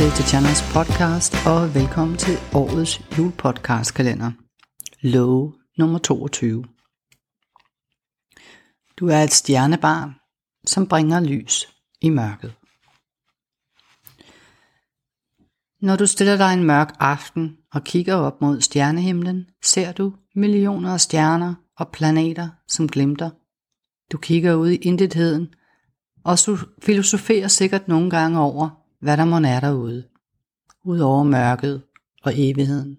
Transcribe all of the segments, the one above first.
til Tatjanas podcast, og velkommen til årets julepodcastkalender. Love nummer 22. Du er et stjernebarn, som bringer lys i mørket. Når du stiller dig en mørk aften og kigger op mod stjernehimlen, ser du millioner af stjerner og planeter, som glimter. Du kigger ud i intetheden, og filosoferer sikkert nogle gange over, hvad der må er derude, ud over mørket og evigheden.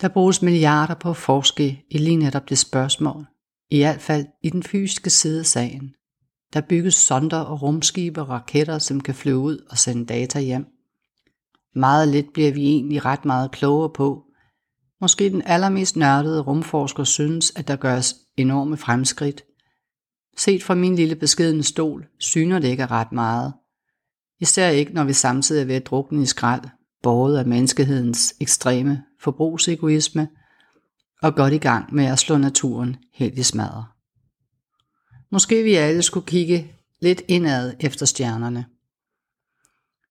Der bruges milliarder på at forske i lige netop det spørgsmål, i hvert fald i den fysiske side af sagen. Der bygges sonder og rumskibe og raketter, som kan flyve ud og sende data hjem. Meget lidt bliver vi egentlig ret meget klogere på. Måske den allermest nørdede rumforsker synes, at der gøres enorme fremskridt. Set fra min lille beskedende stol, syner det ikke ret meget. Især ikke, når vi samtidig er ved at drukne i skrald, båret af menneskehedens ekstreme forbrugsegoisme og godt i gang med at slå naturen helt i smadre. Måske vi alle skulle kigge lidt indad efter stjernerne.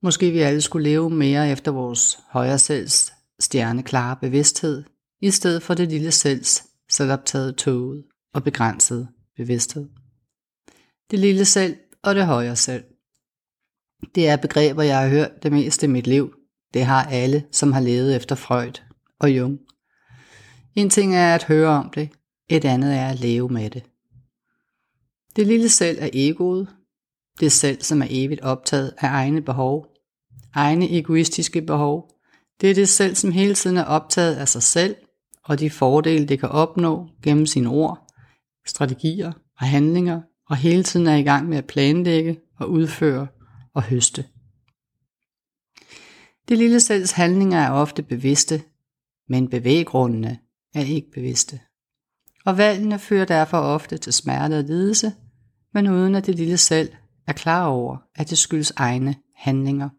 Måske vi alle skulle leve mere efter vores højre selvs stjerneklare bevidsthed, i stedet for det lille selvs selvoptaget toget og begrænsede bevidsthed. Det lille selv og det højre selv. Det er begreber, jeg har hørt det meste i mit liv. Det har alle, som har levet efter Freud og Jung. En ting er at høre om det, et andet er at leve med det. Det lille selv er egoet, det selv, som er evigt optaget af egne behov, egne egoistiske behov. Det er det selv, som hele tiden er optaget af sig selv og de fordele, det kan opnå gennem sine ord, strategier og handlinger, og hele tiden er i gang med at planlægge og udføre og høste. Det lille selvs handlinger er ofte bevidste, men bevæggrundene er ikke bevidste. Og valgene fører derfor ofte til smerte og lidelse, men uden at det lille selv er klar over, at det skyldes egne handlinger.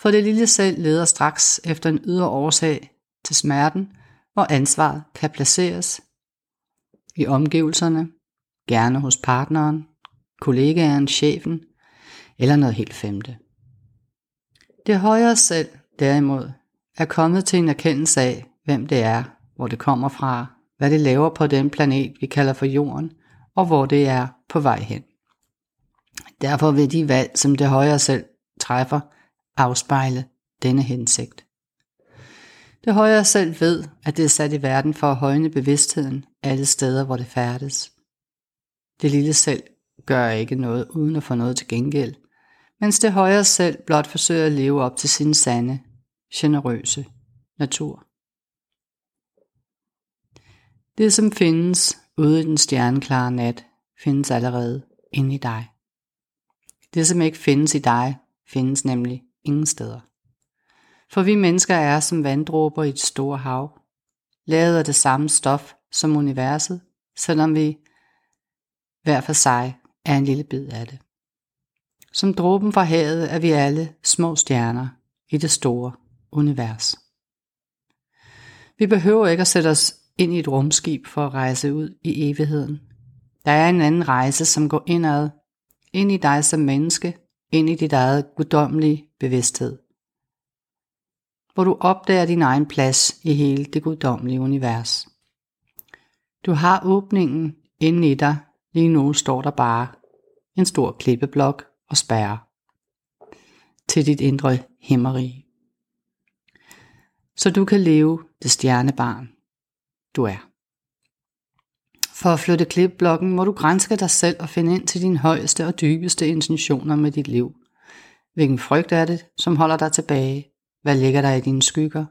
For det lille selv leder straks efter en ydre årsag til smerten, hvor ansvaret kan placeres i omgivelserne, gerne hos partneren, kollegaen, chefen eller noget helt femte. Det højere selv, derimod, er kommet til en erkendelse af, hvem det er, hvor det kommer fra, hvad det laver på den planet, vi kalder for jorden, og hvor det er på vej hen. Derfor vil de valg, som det højere selv træffer, afspejle denne hensigt. Det højere selv ved, at det er sat i verden for at højne bevidstheden alle steder, hvor det færdes. Det lille selv gør ikke noget uden at få noget til gengæld, mens det højere selv blot forsøger at leve op til sin sande, generøse natur. Det, som findes ude i den stjerneklare nat, findes allerede inde i dig. Det, som ikke findes i dig, findes nemlig ingen steder. For vi mennesker er som vanddråber i et stort hav, lavet af det samme stof som universet, selvom vi hver for sig er en lille bid af det. Som dråben fra havet er vi alle små stjerner i det store univers. Vi behøver ikke at sætte os ind i et rumskib for at rejse ud i evigheden. Der er en anden rejse, som går indad, ind i dig som menneske, ind i dit eget guddommelige bevidsthed. Hvor du opdager din egen plads i hele det guddommelige univers. Du har åbningen inde i dig, lige nu står der bare en stor klippeblok og spærre til dit indre himmerige. Så du kan leve det stjernebarn, du er. For at flytte klipblokken må du grænske dig selv og finde ind til dine højeste og dybeste intentioner med dit liv. Hvilken frygt er det, som holder dig tilbage? Hvad ligger der i dine skygger?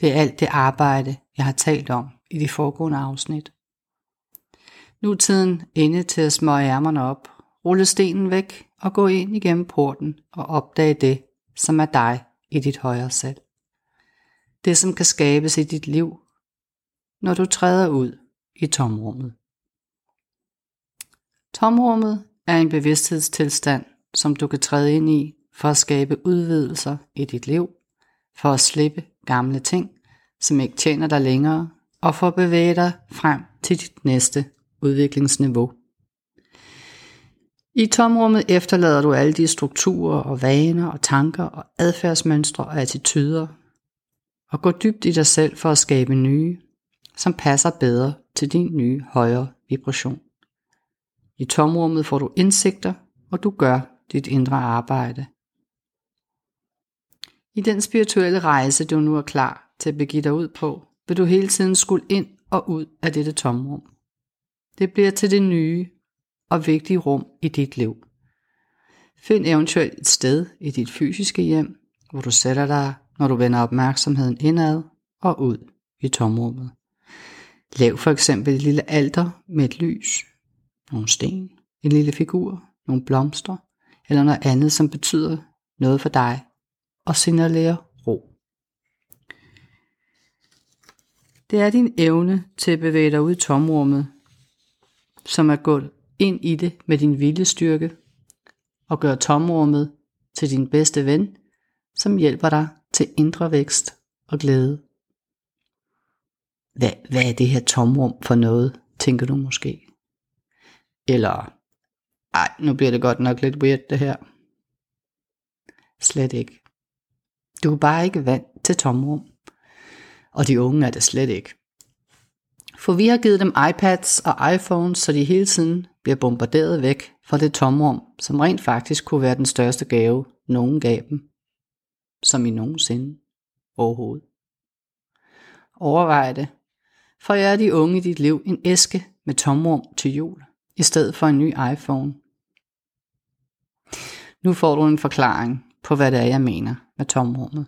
Det er alt det arbejde, jeg har talt om i de foregående afsnit. Nu er tiden inde til at smøge ærmerne op, rulle stenen væk og gå ind igennem porten og opdage det, som er dig i dit højre selv. Det, som kan skabes i dit liv, når du træder ud i tomrummet. Tomrummet er en bevidsthedstilstand, som du kan træde ind i for at skabe udvidelser i dit liv, for at slippe gamle ting, som ikke tjener dig længere, og for at bevæge dig frem til dit næste udviklingsniveau. I tomrummet efterlader du alle de strukturer og vaner og tanker og adfærdsmønstre og attityder, og gå dybt i dig selv for at skabe nye, som passer bedre til din nye højere vibration. I tomrummet får du indsigter, og du gør dit indre arbejde. I den spirituelle rejse, du nu er klar til at begive dig ud på, vil du hele tiden skulle ind og ud af dette tomrum. Det bliver til det nye og vigtige rum i dit liv. Find eventuelt et sted i dit fysiske hjem, hvor du sætter dig, når du vender opmærksomheden indad og ud i tomrummet. Lav for eksempel et lille alter med et lys, nogle sten, en lille figur, nogle blomster eller noget andet, som betyder noget for dig og signalerer ro. Det er din evne til at bevæge dig ud i tomrummet, som er gået ind i det med din viljestyrke og gør tomrummet til din bedste ven, som hjælper dig til indre vækst og glæde. Hvad, hvad er det her tomrum for noget, tænker du måske? Eller, ej, nu bliver det godt nok lidt weird det her. Slet ikke. Du er bare ikke vant til tomrum. Og de unge er det slet ikke. For vi har givet dem iPads og iPhones, så de hele tiden bliver bombarderet væk fra det tomrum, som rent faktisk kunne være den største gave, nogen gav dem, som i nogensinde overhovedet. Overvej det, for jeg er de unge i dit liv en æske med tomrum til jul, i stedet for en ny iPhone. Nu får du en forklaring på, hvad det er, jeg mener med tomrummet.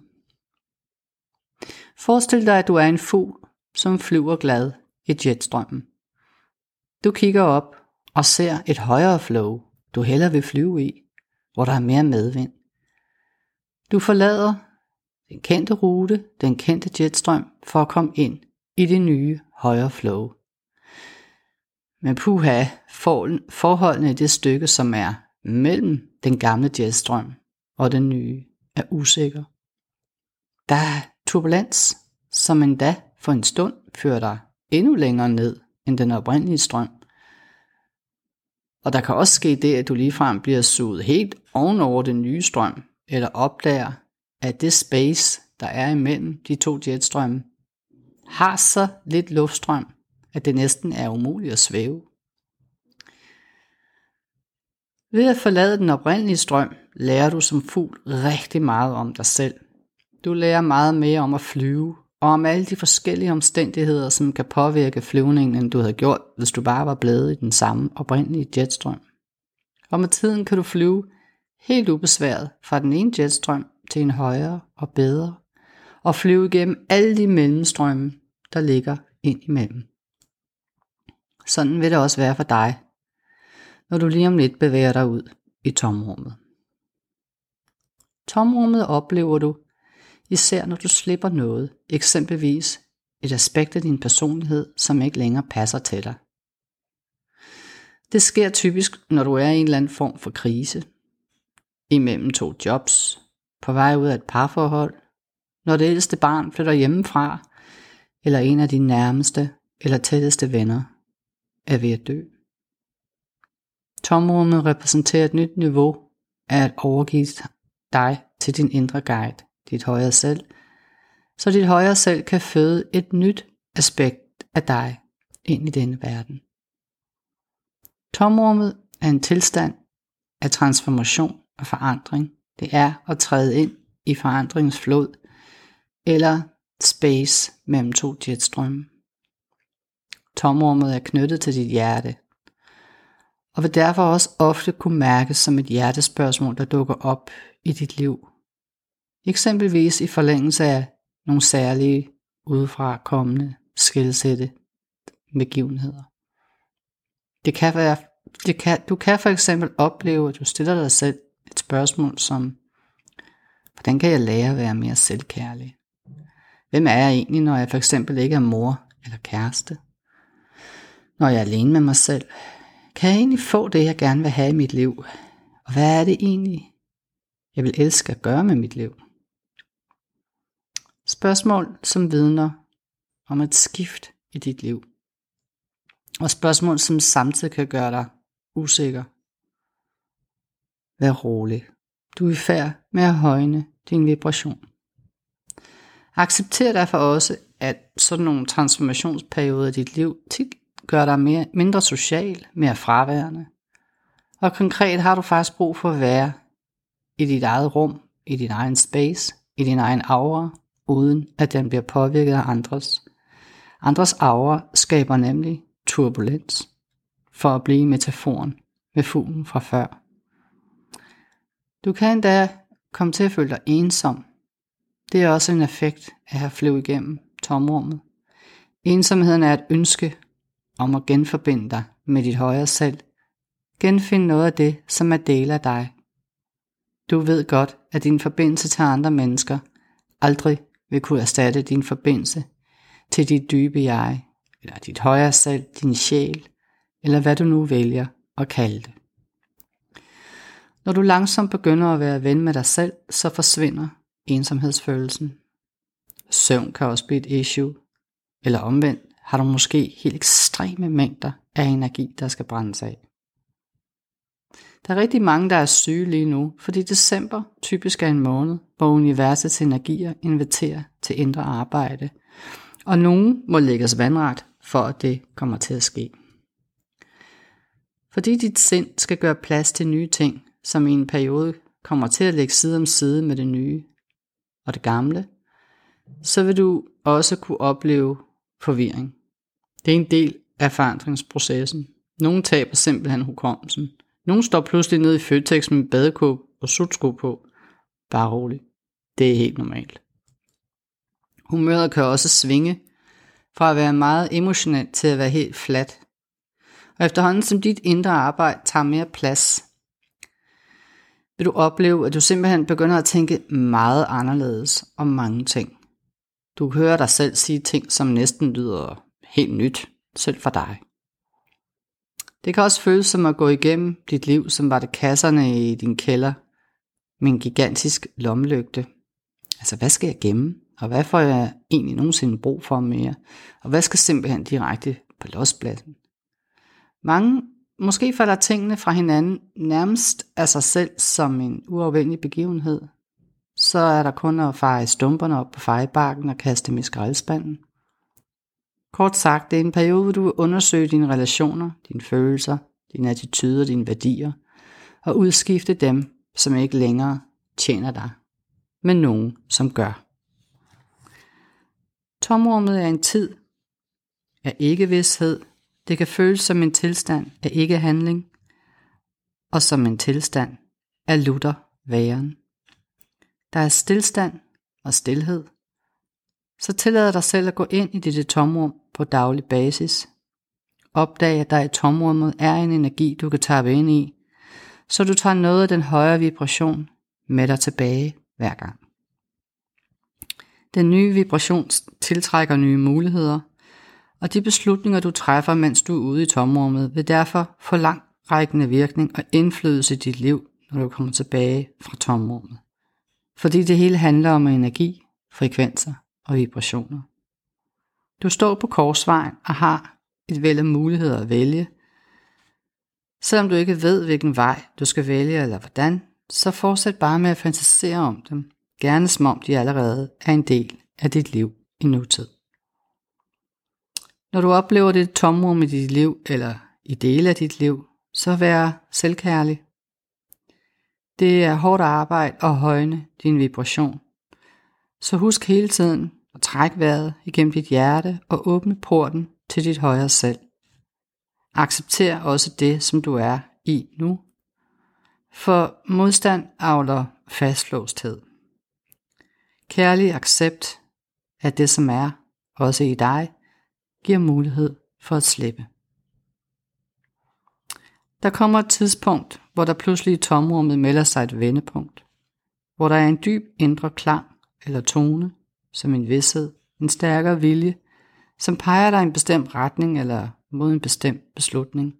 Forestil dig, at du er en fugl, som flyver glad i jetstrømmen. Du kigger op og ser et højere flow, du hellere vil flyve i, hvor der er mere medvind. Du forlader den kendte rute, den kendte jetstrøm, for at komme ind i det nye højere flow. Men puha, forholdene i det stykke, som er mellem den gamle jetstrøm og den nye, er usikker. Der er turbulens, som endda for en stund fører dig endnu længere ned end den oprindelige strøm. Og der kan også ske det, at du ligefrem bliver suget helt ovenover den nye strøm, eller opdager, at det space, der er imellem de to jetstrømme, har så lidt luftstrøm, at det næsten er umuligt at svæve. Ved at forlade den oprindelige strøm, lærer du som fugl rigtig meget om dig selv. Du lærer meget mere om at flyve, og om alle de forskellige omstændigheder, som kan påvirke flyvningen, end du havde gjort, hvis du bare var blevet i den samme oprindelige jetstrøm. Og med tiden kan du flyve helt ubesværet fra den ene jetstrøm til en højere og bedre, og flyve igennem alle de mellemstrømme, der ligger ind imellem. Sådan vil det også være for dig, når du lige om lidt bevæger dig ud i tomrummet. Tomrummet oplever du, især når du slipper noget, eksempelvis et aspekt af din personlighed, som ikke længere passer til dig. Det sker typisk, når du er i en eller anden form for krise, imellem to jobs, på vej ud af et parforhold, når det ældste barn flytter hjemmefra, eller en af dine nærmeste eller tætteste venner er ved at dø. Tomrummet repræsenterer et nyt niveau af at overgive dig til din indre guide, dit højere selv, så dit højere selv kan føde et nyt aspekt af dig ind i denne verden. Tomrummet er en tilstand af transformation og forandring. Det er at træde ind i forandringens flod, eller space mellem to jetstrømme. Tomrummet er knyttet til dit hjerte, og vil derfor også ofte kunne mærkes som et hjertespørgsmål, der dukker op i dit liv. Eksempelvis i forlængelse af nogle særlige udefra kommende skilsætte begivenheder. Det kan være, det kan, du kan for eksempel opleve, at du stiller dig selv et spørgsmål som, hvordan kan jeg lære at være mere selvkærlig? Hvem er jeg egentlig, når jeg for eksempel ikke er mor eller kæreste? Når jeg er alene med mig selv? Kan jeg egentlig få det, jeg gerne vil have i mit liv? Og hvad er det egentlig, jeg vil elske at gøre med mit liv? Spørgsmål, som vidner om et skift i dit liv. Og spørgsmål, som samtidig kan gøre dig usikker. Vær rolig. Du er i færd med at højne din vibration. Accepter derfor også, at sådan nogle transformationsperioder i dit liv tit gør dig mere, mindre social, mere fraværende. Og konkret har du faktisk brug for at være i dit eget rum, i din egen space, i din egen aura, uden at den bliver påvirket af andres. Andres aura skaber nemlig turbulens, for at blive metaforen med fuglen fra før. Du kan endda komme til at føle dig ensom. Det er også en effekt af at have flyvet igennem tomrummet. Ensomheden er et ønske om at genforbinde dig med dit højere selv. Genfind noget af det, som er del af dig. Du ved godt, at din forbindelse til andre mennesker aldrig vil kunne erstatte din forbindelse til dit dybe jeg, eller dit højere selv, din sjæl, eller hvad du nu vælger at kalde det. Når du langsomt begynder at være ven med dig selv, så forsvinder ensomhedsfølelsen. Søvn kan også blive et issue, eller omvendt har du måske helt ekstreme mængder af energi, der skal brændes af. Der er rigtig mange, der er syge lige nu, fordi december typisk er en måned, hvor universets energier inviterer til indre arbejde, og nogen må lægges vandret, for at det kommer til at ske. Fordi dit sind skal gøre plads til nye ting, som i en periode kommer til at lægge side om side med det nye og det gamle, så vil du også kunne opleve forvirring. Det er en del af forandringsprocessen. Nogle taber simpelthen hukommelsen. Nogle står pludselig ned i Føtex med badekåb og sutsko på. Bare rolig. Det er helt normalt. Humøret kan også svinge fra at være meget emotionelt til at være helt flat. Og efterhånden som dit indre arbejde tager mere plads, vil du opleve, at du simpelthen begynder at tænke meget anderledes om mange ting. Du hører dig selv sige ting, som næsten lyder helt nyt, selv for dig. Det kan også føles som at gå igennem dit liv, som var det kasserne i din kælder med en gigantisk lommelygte. Altså, hvad skal jeg gemme? Og hvad får jeg egentlig nogensinde brug for mere? Og hvad skal simpelthen direkte på lospladsen? Mange Måske falder tingene fra hinanden nærmest af sig selv som en uafvendelig begivenhed. Så er der kun at feje stumperne op på fejebakken og kaste dem i skraldespanden. Kort sagt, det er en periode, hvor du vil undersøge dine relationer, dine følelser, dine attityder, dine værdier, og udskifte dem, som ikke længere tjener dig, med nogen, som gør. Tomrummet er en tid af ikke-vidshed, det kan føles som en tilstand af ikke-handling, og som en tilstand af lutter væren. Der er stillstand og stillhed. Så tillad dig selv at gå ind i dette tomrum på daglig basis. Opdag, at der i tomrummet er en energi, du kan tabe ind i, så du tager noget af den højere vibration med dig tilbage hver gang. Den nye vibration tiltrækker nye muligheder, og de beslutninger, du træffer, mens du er ude i tomrummet, vil derfor få langrækkende virkning og indflydelse i dit liv, når du kommer tilbage fra tomrummet. Fordi det hele handler om energi, frekvenser og vibrationer. Du står på korsvejen og har et væld af muligheder at vælge. Selvom du ikke ved, hvilken vej du skal vælge eller hvordan, så fortsæt bare med at fantasere om dem, gerne som om de allerede er en del af dit liv i nutid. Når du oplever det tomrum i dit liv, eller i dele af dit liv, så vær selvkærlig. Det er hårdt arbejde at højne din vibration. Så husk hele tiden træk trække vejret igennem dit hjerte og åbne porten til dit højere selv. Accepter også det, som du er i nu. For modstand avler fastlåsthed. Kærlig accept af det, som er, også i dig, giver mulighed for at slippe. Der kommer et tidspunkt, hvor der pludselig i tomrummet melder sig et vendepunkt, hvor der er en dyb indre klang eller tone, som en vidshed, en stærkere vilje, som peger dig i en bestemt retning eller mod en bestemt beslutning.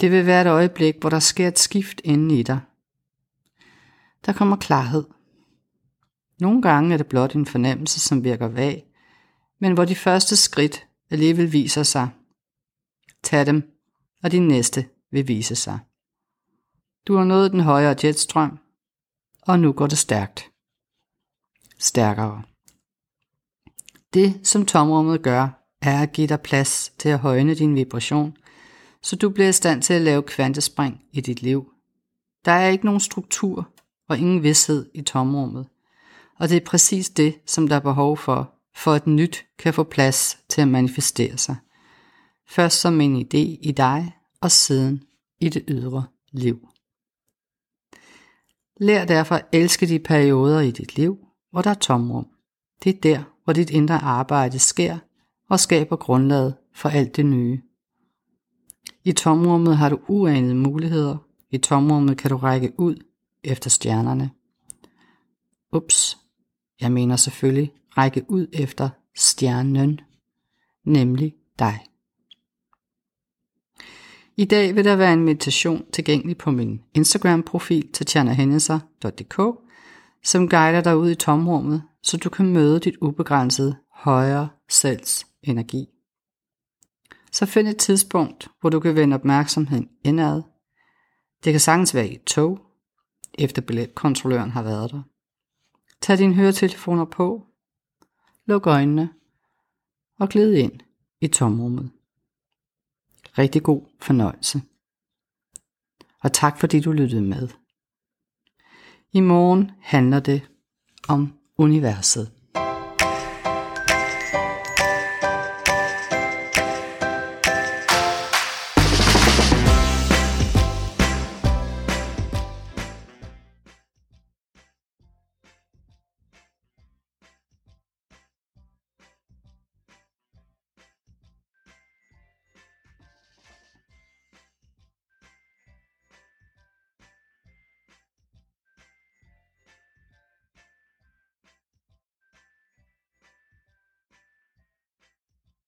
Det vil være et øjeblik, hvor der sker et skift inde i dig. Der kommer klarhed. Nogle gange er det blot en fornemmelse, som virker vag, men hvor de første skridt alligevel viser sig. Tag dem, og din næste vil vise sig. Du har nået den højere jetstrøm, og nu går det stærkt. Stærkere. Det, som tomrummet gør, er at give dig plads til at højne din vibration, så du bliver i stand til at lave kvantespring i dit liv. Der er ikke nogen struktur og ingen vidshed i tomrummet, og det er præcis det, som der er behov for, for at nyt kan få plads til at manifestere sig. Først som en idé i dig, og siden i det ydre liv. Lær derfor at elske de perioder i dit liv, hvor der er tomrum. Det er der, hvor dit indre arbejde sker og skaber grundlaget for alt det nye. I tomrummet har du uanede muligheder. I tomrummet kan du række ud efter stjernerne. Ups, jeg mener selvfølgelig række ud efter stjernen, nemlig dig. I dag vil der være en meditation tilgængelig på min Instagram-profil tatjanahendelser.dk, som guider dig ud i tomrummet, så du kan møde dit ubegrænsede højere selvs energi. Så find et tidspunkt, hvor du kan vende opmærksomheden indad. Det kan sagtens være i et tog, efter billetkontrolløren har været der. Tag dine høretelefoner på, luk øjnene og glid ind i tomrummet. Rigtig god fornøjelse. Og tak fordi du lyttede med. I morgen handler det om universet.